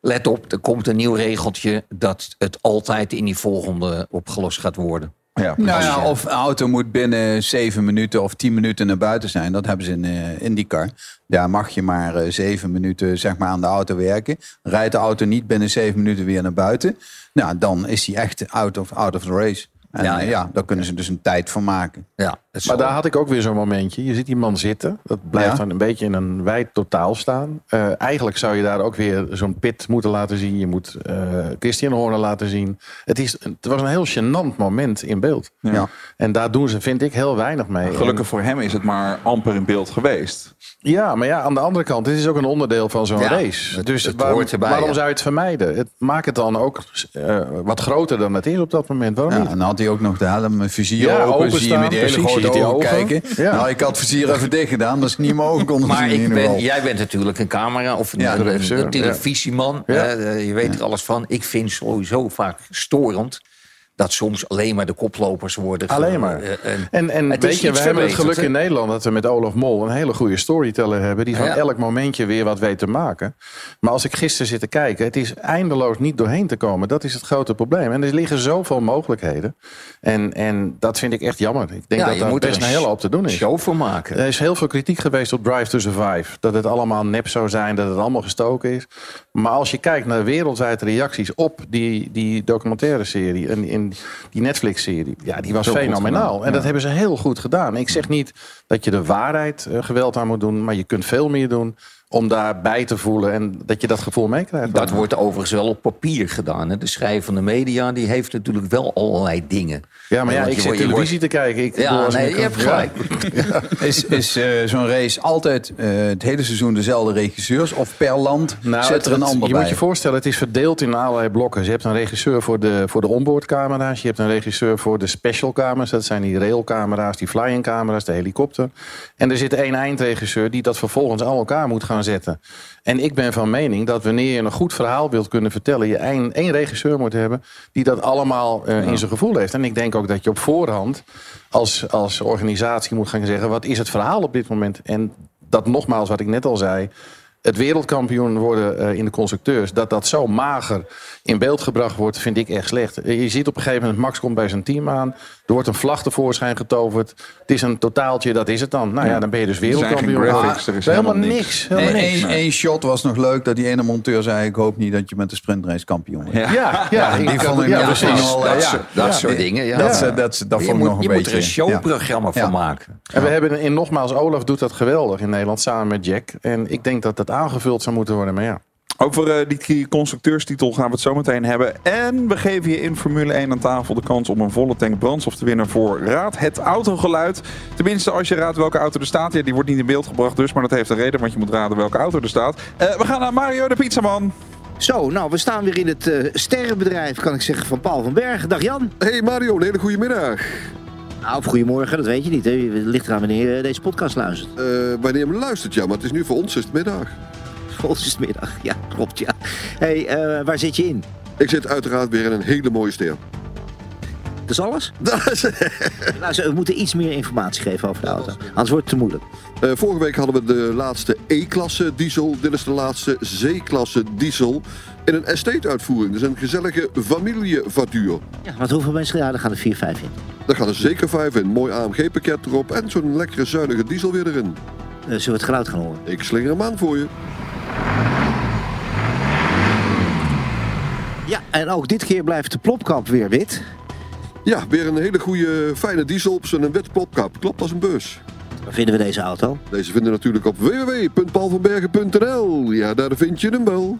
let op, er komt een nieuw regeltje dat het altijd in die volgende opgelost gaat worden. Ja, Nou ja, of een auto moet binnen 7 minuten of 10 minuten naar buiten zijn. Dat hebben ze in eh IndyCar. Daar mag je maar eh 7 minuten zeg maar, aan de auto werken. Rijdt de auto niet binnen 7 minuten weer naar buiten. Nou, dan is hij echt out of, out of the race. En Ja, ja, ja. ja. daar kunnen ze dus een tijd van maken. Ja, Maar daar had ik ook weer zo'n momentje. Je ziet die man zitten. Dat blijft Ja. dan een beetje in een wijd totaal staan. Eh, eigenlijk zou je daar ook weer zo'n pit moeten laten zien. Je moet eh Christian Horner laten zien. Het, is, het was een heel gênant moment in beeld. Ja. En daar doen ze, vind ik, heel weinig mee. Gelukkig voor hem is het maar amper in beeld geweest. Ja, maar ja, aan de andere kant, dit is ook een onderdeel van zo'n Ja, race. het- dus het waarom, hoort erbij, waarom ja. zou je het vermijden? Het, maak het dan ook eh, wat groter dan het is op dat moment. Waarom Ja, niet? en dan had hij ook nog de helm, een vizier Ja, open. Zie je openstaan, met die hele ogen kijken. Ja. Nou, ik had vizier even dicht gedaan, dat ze niet mijn ogen konden Maar ik ben, jij bent natuurlijk een camera of een, Ja, een- de een, regisseur, een televisieman. Ja. Eh, je weet er alles van. Ik vind sowieso vaak storend dat soms alleen maar de koplopers worden. Alleen maar. eh, en- En, weet je, we hebben het geluk in Nederland dat we met Olaf Mol een hele goede storyteller hebben. Die van Ja. elk momentje weer wat weet te maken. Maar als ik gisteren zit te kijken, het is eindeloos niet doorheen te komen. Dat is het grote probleem. En er liggen zoveel mogelijkheden. En, en dat vind ik echt jammer. Ik denk Ja, dat daar moet best een een hele hoop te doen is. show voor maken. Er is heel veel kritiek geweest op Drive to Survive. Dat het allemaal nep zou zijn, dat het allemaal gestoken is. Maar als je kijkt naar wereldwijde reacties op die, die documentaire serie... en in die Netflix-serie, ja, die was fenomenaal. En dat hebben ze heel goed gedaan. Ik zeg niet dat je de waarheid eh, geweld aan moet doen... maar je kunt veel meer doen om daarbij te voelen... en dat je dat gevoel meekrijgt. Dat wordt overigens wel op papier gedaan. Hè. De schrijvende media die heeft natuurlijk wel allerlei dingen. Ja, maar ja, ik zit wordt- televisie te kijken. Ik, Ja, nee, je hebt gelijk. Is, is eh, zo'n race altijd eh, het hele seizoen dezelfde regisseurs? Of per land Nou, zit er een ander je bij? moet je voorstellen, het is verdeeld in allerlei blokken. Je hebt een regisseur voor de, voor de onboardcamera's. Je hebt een regisseur voor de specialcamera's. Dat zijn die railcamera's, die flying camera's, de helikopter. En er zit één eindregisseur die dat vervolgens aan elkaar moet gaan zetten. En ik ben van mening dat wanneer je een goed verhaal wilt kunnen vertellen... je één, één regisseur moet hebben die dat allemaal eh, in zijn gevoel heeft. En ik denk ook dat je op voorhand als, als organisatie moet gaan zeggen... wat is het verhaal op dit moment? En dat nogmaals, wat ik net al zei het wereldkampioen worden eh, in de constructeurs, dat dat zo mager in beeld gebracht wordt, vind ik echt slecht. Je ziet op een gegeven moment, Max komt bij zijn team aan. Er wordt een vlag tevoorschijn getoverd. Het is een totaaltje, dat is het dan. Nou ja, dan ben je dus Er wereldkampioen. graphics, er is helemaal, helemaal niks. Eén één shot was nog leuk dat die ene monteur zei: Ik hoop niet dat je met de sprintrace kampioen wordt. Ja. Ja, ja, die vond ik ja, precies. wel, dat, ja. soort, dat Ja. soort dingen. Ja. Dat, dat, dat, dat je vond ik nog een je beetje. moet er een showprogramma van maken. En we hebben in nogmaals, Olaf doet dat geweldig in Nederland samen met Jack. En ik denk dat dat aangevuld zou moeten worden. Maar ja, Over eh, die constructeurstitel gaan we het zo meteen hebben. En we geven je in Formule 1 aan tafel de kans om een volle tank brandstof te winnen voor Raad het autogeluid. Tenminste, als je raadt welke auto er staat. Ja, die wordt niet in beeld gebracht dus, maar dat heeft een reden, want je moet raden welke auto er staat. Eh, we gaan naar Mario de Pizzaman. Zo, nou, we staan weer in het eh, sterrenbedrijf, kan ik zeggen, van Paul van Bergen. Dag Jan. Hey Mario, een hele goede middag. Nou, of goedemorgen, dat weet je niet. Hè. Het ligt eraan wanneer je deze podcast luistert. Eh, wanneer je hem luistert, ja, maar het is nu voor ons is het middag. Voor ons is het middag, ja, klopt, ja. hey, eh, waar zit je in? Ik zit uiteraard weer in een hele mooie ster. Dat is alles? nou, we moeten iets meer informatie geven over de auto. Anders wordt het te moeilijk. Uh, vorige week hadden we de laatste E-klasse diesel. Dit is de laatste C-klasse diesel. In een estate uitvoering. Dus een gezellige familievoituur. Ja, want hoeveel mensen? Ja, daar gaan er 4, 5 in. Daar gaan er zeker 5 in. Mooi AMG-pakket erop. En zo'n lekkere zuinige diesel weer erin. Uh, zullen we het geluid gaan horen? Ik slinger hem aan voor je. Ja, en ook dit keer blijft de plopkap weer wit. Ja, weer een hele goede, fijne diesel op zijn wit plopkap. Klopt als een bus. Waar vinden we deze auto? Deze vinden we natuurlijk op www.paulvanbergen.nl. Ja, daar vind je hem wel.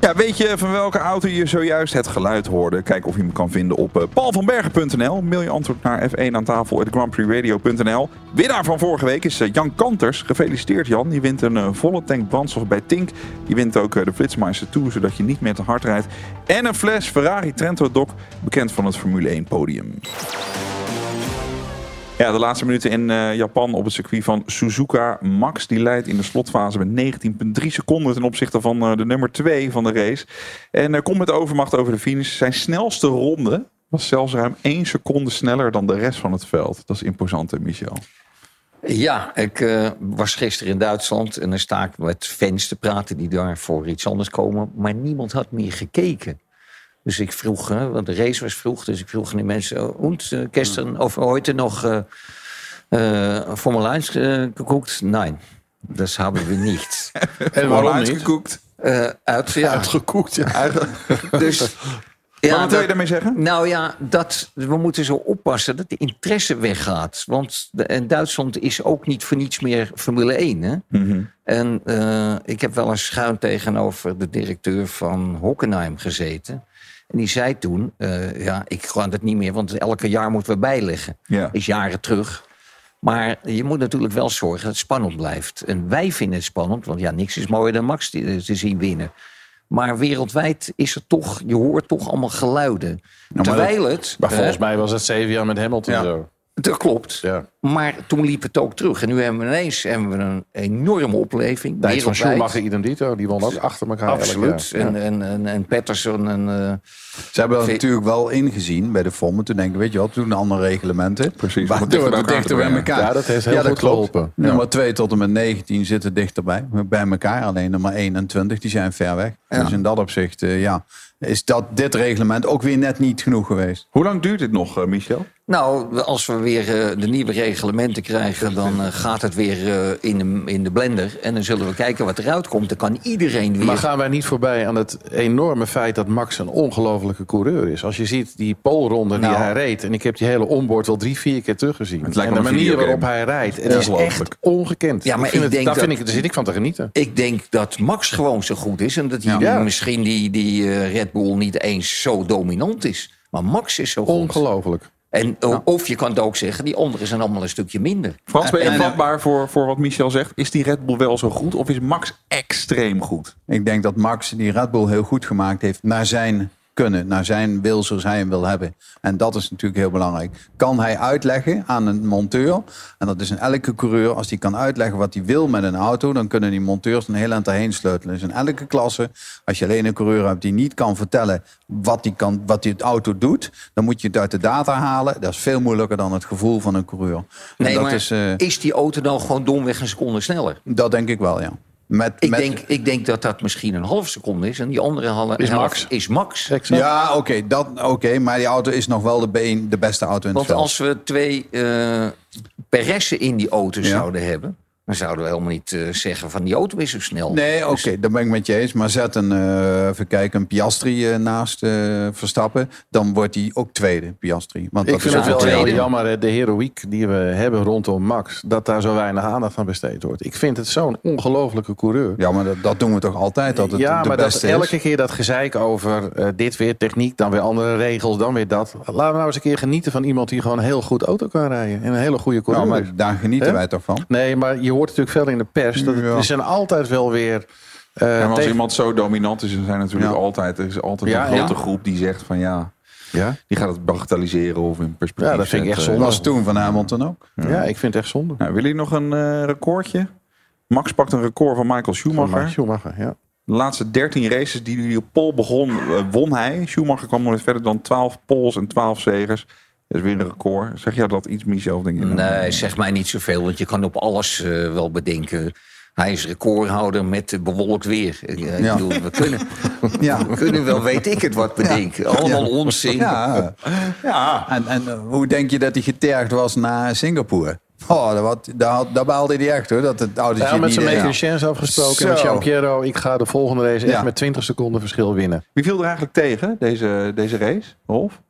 Ja, weet je van welke auto je zojuist het geluid hoorde? Kijk of je hem kan vinden op uh, paulvanbergen.nl. Mail je antwoord naar F1 aan tafel grandprixradio.nl. Winnaar van vorige week is uh, Jan Kanters. Gefeliciteerd Jan. Die wint een uh, volle tank brandstof bij Tink. Die wint ook de Flitsmeister Tour, zodat je niet meer te hard rijdt. En een fles Ferrari Trento Doc, bekend van het Formule 1 podium. Ja, de laatste minuten in uh, Japan op het circuit van Suzuka. Max die leidt in de slotfase met 19,3 seconden ten opzichte van uh, de nummer 2 van de race. En uh, komt met overmacht over de finish. Zijn snelste ronde was zelfs ruim 1 seconde sneller dan de rest van het veld. Dat is imposant, hè, Michel. Ja, ik was gisteren in Duitsland en dan sta ik met fans te praten die daar voor iets anders komen. Maar niemand had meer gekeken. Dus ik vroeg, hè, want de race was vroeg, dus ik vroeg aan die mensen... Und, uh, gestern of heute nog uh, uh, Formel 1 uh, geguckt? Nein, dat hebben we niet. en waarom niet? gekoekt? Uh, uit, ja. Uitgekoekt, ja. dus... Ja, maar wat wil je daarmee zeggen? Nou ja, dat, we moeten zo oppassen dat de interesse weggaat. Want de, en Duitsland is ook niet voor niets meer Formule 1. Hè? Mm -hmm. En uh, ik heb wel eens schuin tegenover de directeur van Hockenheim gezeten. En die zei toen, uh, ja, ik kan het niet meer, want elke jaar moeten we bijleggen. Ja. Is jaren terug. Maar je moet natuurlijk wel zorgen dat het spannend blijft. En wij vinden het spannend, want ja, niks is mooier dan Max te, te zien winnen. Maar wereldwijd is er toch, je hoort toch allemaal geluiden. Nou, Terwijl het... Maar volgens uh, mij was het zeven jaar met Hamilton ja. zo. Dat klopt. Ja. Maar toen liep het ook terug. En nu hebben we ineens hebben we een enorme opleving. Tijd van Schumacher Identito, die won ook achter elkaar. Absoluut. Ja. En, en, en, en Patterson. En, uh, Ze hebben dat natuurlijk wel ingezien bij de FOM. Toen denken, weet je wat, toen andere reglementen. Precies. Maar dichter door dichter bij elkaar. Ja, dat heeft heel ja, goed dat geholpen. Nummer 2 tot en met 19 zitten dichterbij. Bij elkaar. Alleen nummer 21, die zijn ver weg. Ja. Dus in dat opzicht, uh, ja, is dat dit reglement ook weer net niet genoeg geweest. Hoe lang duurt dit nog, uh, Michel? Nou, als we weer uh, de nieuwe reglementen krijgen, dan uh, gaat het weer uh, in, de, in de blender. En dan zullen we kijken wat eruit komt. Dan kan iedereen weer. Maar gaan wij niet voorbij aan het enorme feit dat Max een ongelofelijke coureur is? Als je ziet die polronde Nou. die hij reed. En ik heb die hele onboard wel drie, vier keer teruggezien. Het lijkt en de manier videogame. waarop hij rijdt. Het Ja. is echt ongekend. Ja, maar ik vind ik het, denk daar, dat- vind ik, daar zit ik van te genieten. Ik denk dat Max gewoon zo goed is. En dat hij Ja. misschien die, die uh, Red Bull niet eens zo dominant is. Maar Max is zo goed. Ongelooflijk. En, Of je kan het ook zeggen, die anderen zijn allemaal een stukje minder. Frans, ben je en- vatbaar voor, voor wat Michel zegt? Is die Red Bull wel zo goed of is Max extreem goed? Ik denk dat Max die Red Bull heel goed gemaakt heeft naar zijn kunnen, naar zijn wil zoals hij hem wil hebben. En dat is natuurlijk heel belangrijk. Kan hij uitleggen aan een monteur, en dat is in elke coureur, als die kan uitleggen wat hij wil met een auto, dan kunnen die monteurs een heel eind erheen sleutelen. Dus in elke klasse, als je alleen een coureur hebt die niet kan vertellen wat die, kan, wat die het auto doet, dan moet je het uit de data halen. Dat is veel moeilijker dan het gevoel van een coureur. Nee, dat maar is, eh, is die auto dan gewoon domweg een seconde sneller? dat denk ik wel, ja. Met, Ik, met- denk, ik denk dat dat misschien een half seconde is. En die andere halve Is Max. is Max. Ja, oké, dat oké, maar die auto is nog wel de, been, de beste auto in het Want veld. als we twee eh Peressen in die auto Ja. zouden hebben... Dan zouden we helemaal niet eh, zeggen van die auto is zo snel. Nee, oké, Dus- daar ben ik met je eens. Maar zet een, eh, even kijken, een Piastri eh, naast eh, Verstappen. Dan wordt hij ook tweede, Piastri. Want Ik dat vind is het wel een heel jammer, hè, de heroïek die we hebben rondom Max, dat daar zo weinig aandacht aan besteed wordt. Ik vind het zo'n ongelofelijke coureur. Ja, maar dat, dat doen we toch altijd, dat het ja, de maar dat is? elke keer dat gezeik over eh, dit weer techniek, dan weer andere regels, dan weer dat. Laten we nou eens een keer genieten van iemand die gewoon heel goed auto kan rijden. En een hele goede coureur. Nou, is. maar daar genieten wij toch van? Nee, maar je hoort natuurlijk veel in de pers. Dat Ja. Er zijn altijd wel weer... Ja, maar als tegen- iemand zo dominant is, dan zijn natuurlijk altijd, er is altijd een grote groep die zegt van ja, Ja? die gaat het bagatelliseren of in perspectief Ja, dat vind ik echt zonde. Dat was toen van Hamilton ook. ja, ik vind het echt zonde. Nou, willen jullie nog een eh, recordje? Max pakt een record van Michael Schumacher. Van Schumacher, ja. De laatste 13 races die hij op pole begon, eh, won hij. Schumacher kwam nooit verder dan 12 poles en 12 zegers. Dat is weer een record. Zeg jij dat iets, Michel? Denk je, nou, Nee, zeg mij niet zoveel, want je kan op alles eh, wel bedenken. Hij is recordhouder met bewolkt weer. Ik, eh, Ja. bedoel, we, kunnen, Ja. we kunnen wel, weet ik het, wat bedenken. Allemaal Ja. onzin. Ja. Ja, En, en eh, hoe denk je dat hij getergd was na Singapore? Oh, dat, wat, daar, daar baalde hij echt hoor. Dat het autootje Ja, met zijn mechaniciens afgesproken. Zo. Met Jean-Pierre, ik ga de volgende race echt met 20 seconden verschil winnen. Wie viel er eigenlijk tegen, deze, deze race, Rolf?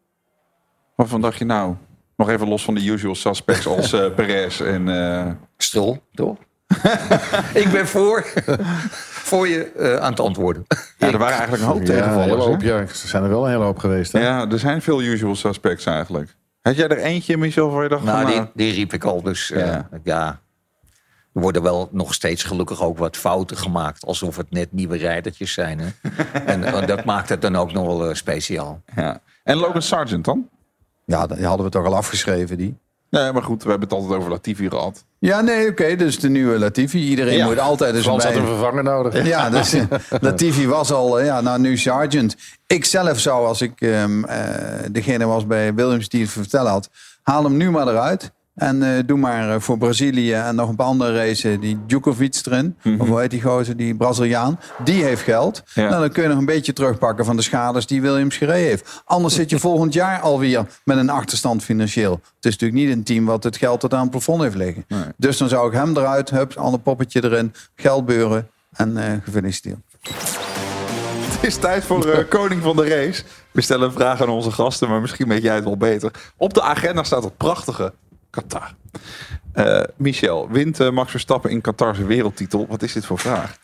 Waarvan dacht je nou, nog even los van de usual suspects als eh Perez en... eh, Stil, toch? ik ben voor, voor je eh, aan het antwoorden. ja, er waren eigenlijk een hoop Ja, tegenvallers. hoop, ja, er zijn er wel een hele hoop geweest. Hè? Ja, er zijn veel usual suspects eigenlijk. Had jij er eentje, Michel, waar je dacht Nou, van... die, nou, die riep ik al. Dus eh, Ja. ja. Er worden wel nog steeds gelukkig ook wat fouten gemaakt. Alsof het net nieuwe rijdertjes zijn. Hè? en dat maakt het dan ook nog wel eh, speciaal. ja. En Logan Sargent dan? Ja, die hadden we toch al afgeschreven, die. Nee, maar goed, we hebben het altijd over Latifi gehad. Ja, nee, oké. dus de nieuwe Latifi. Iedereen Ja. moet altijd eens Frans had bij... een vervanger nodig. Ja, dus eh, Latifi was al, eh, ja, nou nu Sargent. Ik zelf zou, als ik ehm, eh, degene was bij Williams die het vertellen had, haal hem nu maar eruit. En eh, doe maar eh, voor Brazilië en nog een paar andere races die Djokovic erin. Of hoe heet die gozer, die Braziliaan. Die heeft geld. Mhm. Ja. Nou, dan kun je nog een beetje terugpakken van de schades die Williams gereden heeft. Anders zit je volgend jaar alweer met een achterstand financieel. Het is natuurlijk niet een team wat het geld tot aan het plafond heeft liggen. Dus dan zou ik hem eruit, hup, ander poppetje erin, geld beuren en eh gefeliciteerd. Het is tijd voor eh, Koning van de Race. We stellen een vraag aan onze gasten, maar misschien weet jij het wel beter. Op de agenda staat het prachtige Qatar. Eh, Michel, wint eh, Max Verstappen in Qatar zijn wereldtitel? Wat is dit voor vraag?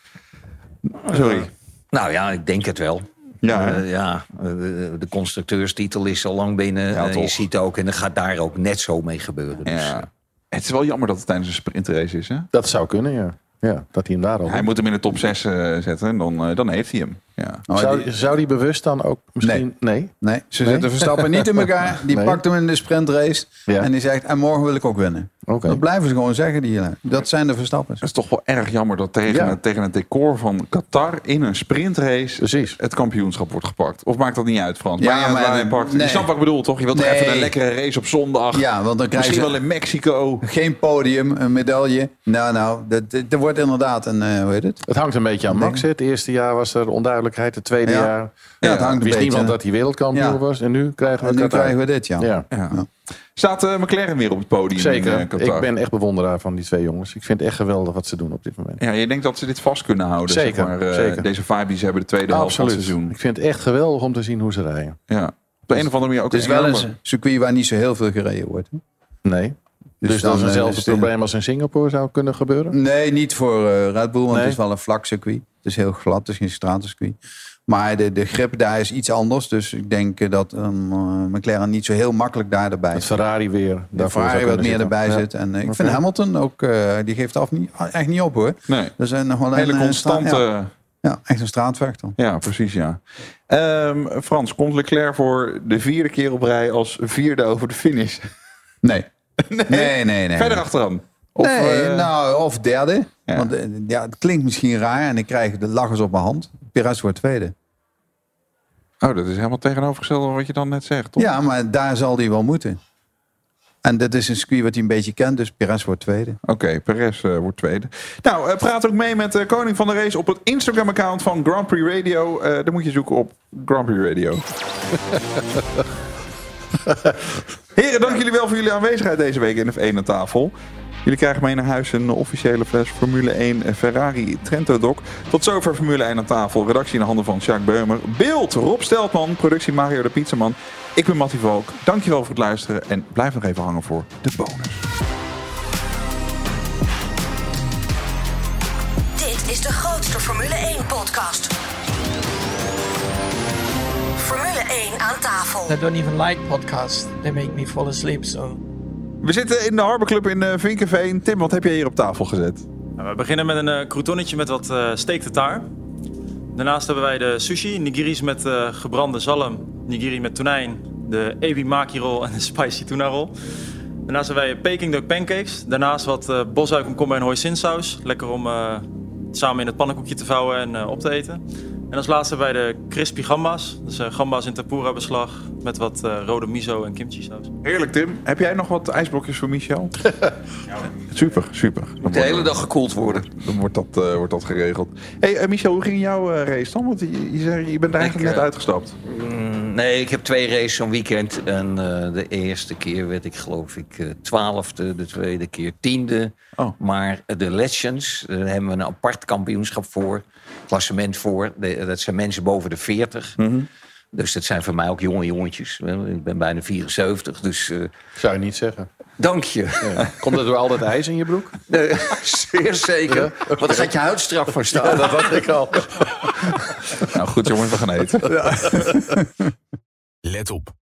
Sorry. Nou ja, ik denk het wel. Ja? Eh, ja eh, de, de constructeurstitel is al lang binnen. Ja, Eh, je ziet ook, en dat gaat daar ook net zo mee gebeuren. Dus, Ja. Het is wel jammer dat het tijdens een sprintrace is. Hè? Dat zou kunnen, ja. ja dat hij hem daar al Hij moet hem in de top 6 zetten en dan, eh, dan heeft hij hem. Ja. Oh, zou, die- zou die bewust dan ook misschien... Nee. Nee, ze Nee? zetten Verstappen niet in elkaar. Die Nee. pakt hem in de sprintrace. Ja. En die zegt, en morgen wil ik ook winnen. Oké. Dat blijven ze gewoon zeggen. Die, dat zijn de Verstappers. Het is toch wel erg jammer dat tegen, Ja. tegen het decor van Qatar in een sprintrace Precies. het kampioenschap wordt gepakt. Of maakt dat niet uit, Frans? Ja, maar- hij pakt. nee. Je snapt wat ik bedoel, toch? Je wilt Nee. even een lekkere race op zondag. Ja, want dan Misschien ze wel in Mexico. geen podium, een medaille. Nou, nou, dat, dat, dat wordt inderdaad een, eh, hoe heet het? Het hangt een beetje aan Max. Het eerste jaar was er onduidelijkheid. Het tweede Ja. jaar Ja, het hangt een wist beetje. niemand dat hij wereldkampioen Ja. was. En nu krijgen we En nu Qatar. krijgen we dit, ja. Ja. Staat eh, McLaren weer op het podium Zeker. eh, Qatar? ik ben echt bewonderaar van die twee jongens. Ik vind het echt geweldig wat ze doen op dit moment. Ja, je denkt dat ze dit vast kunnen houden. Zeker, Zeg maar, eh, zeker. Deze vibe die ze hebben de tweede helft van het Absoluut. seizoen. Ik vind het echt geweldig om te zien hoe ze rijden. Ja. Op de een of andere manier ook Het is een wel een circuit waar niet zo heel veel gereden wordt. hè? Nee. Dus, Dus dat is dan, hetzelfde probleem als in Singapore zou kunnen gebeuren? Nee, niet voor eh, Red Bull, want Nee? het is wel een vlak circuit. Het is heel glad, het is geen stratencircuit. Maar de, de grip daar is iets anders. Dus ik denk eh, dat een eh, McLaren niet zo heel makkelijk daar erbij zit. Ferrari weer. De daarvoor Ferrari wat meer erbij zit. En eh, ik vind Hamilton ook, die geeft af niet, echt niet op hoor. Nee. Is een, nog wel Een hele constante... ja, ja, echt een straatvechter. Ja, precies, ja. Ehm, Frans, komt Leclerc voor de vierde keer op rij als vierde over de finish? Nee. Nee, nee, nee. nee. Verder achteraan? Of, nee, nou, of derde. Ja. Want eh, ja, het klinkt misschien raar en ik krijg de lachers op mijn hand. Perez wordt tweede. Oh, dat is helemaal tegenovergesteld van wat je dan net zegt, toch? Ja, maar daar zal hij wel moeten. En dat is een circuit wat hij een beetje kent, dus Perez wordt tweede. Oké, Perez eh, wordt tweede. Nou, eh, praat ook mee met koning van de race op het Instagram-account van Grand Prix Radio. Daar moet je zoeken op Grand Prix Radio. Heren, dank jullie wel voor jullie aanwezigheid deze week in de F1 aan tafel. Jullie krijgen mee naar huis een officiële fles Formule 1 Ferrari Trento Doc. Tot zover Formule 1 aan tafel. Redactie in de handen van Jacques Beumer. Beeld Rob Steltman. Productie Mario de Pizzaman. Ik ben Mattie Valk. Dankjewel voor het luisteren. En blijf nog even hangen voor de bonus. Dit is de grootste Formule 1 podcast. Formule 1 aan tafel. I don't even like podcasts. They make me fall asleep, so... We zitten in de Harbor Club in uh, Vinkenveen. Tim, wat heb jij hier op tafel gezet? Nou, we beginnen met een uh, croutonnetje met wat uh, steak tartare. Daarnaast hebben wij de sushi, nigiris met gebrande zalm, nigiri met tonijn, de ebi maki en de spicy tuna roll. Daarnaast hebben wij Peking duck pancakes. Daarnaast wat uh, bosuik, komkommer en hoisinsaus. Lekker om samen in het pannenkoekje te vouwen en op te eten. En als laatste wij de crispy gamba's. Dus gamba's in tempura beslag met wat rode miso en kimchi saus. Heerlijk Tim. Heb jij nog wat ijsblokjes voor Michel? super, super. Moet de hele dag gekoeld worden. Dan wordt dat, uh, wordt dat geregeld. hey, uh, Michel, hoe ging jouw uh, race dan? Want je, je, zei, je bent eigenlijk ik, net uitgestapt. Mm, nee, ik heb twee races zo'n weekend. En de eerste keer werd ik geloof ik twaalfde. De tweede keer tiende. Oh. Maar de Legends, daar hebben we een apart kampioenschap voor. Klassement voor. De, dat zijn mensen boven de 40. Mhm. Mm -hmm. Dus dat zijn voor mij ook jonge jongetjes. Ik ben bijna 74, dus... Uh... Zou je niet zeggen. Dank je. Ja. Komt er door al dat ijs in je broek? Nee, zeer zeker. Ja? Want dan gaat je huid strak van staan. Ja, dat dacht ik al. nou goed jongens, we gaan eten. Ja. Let op.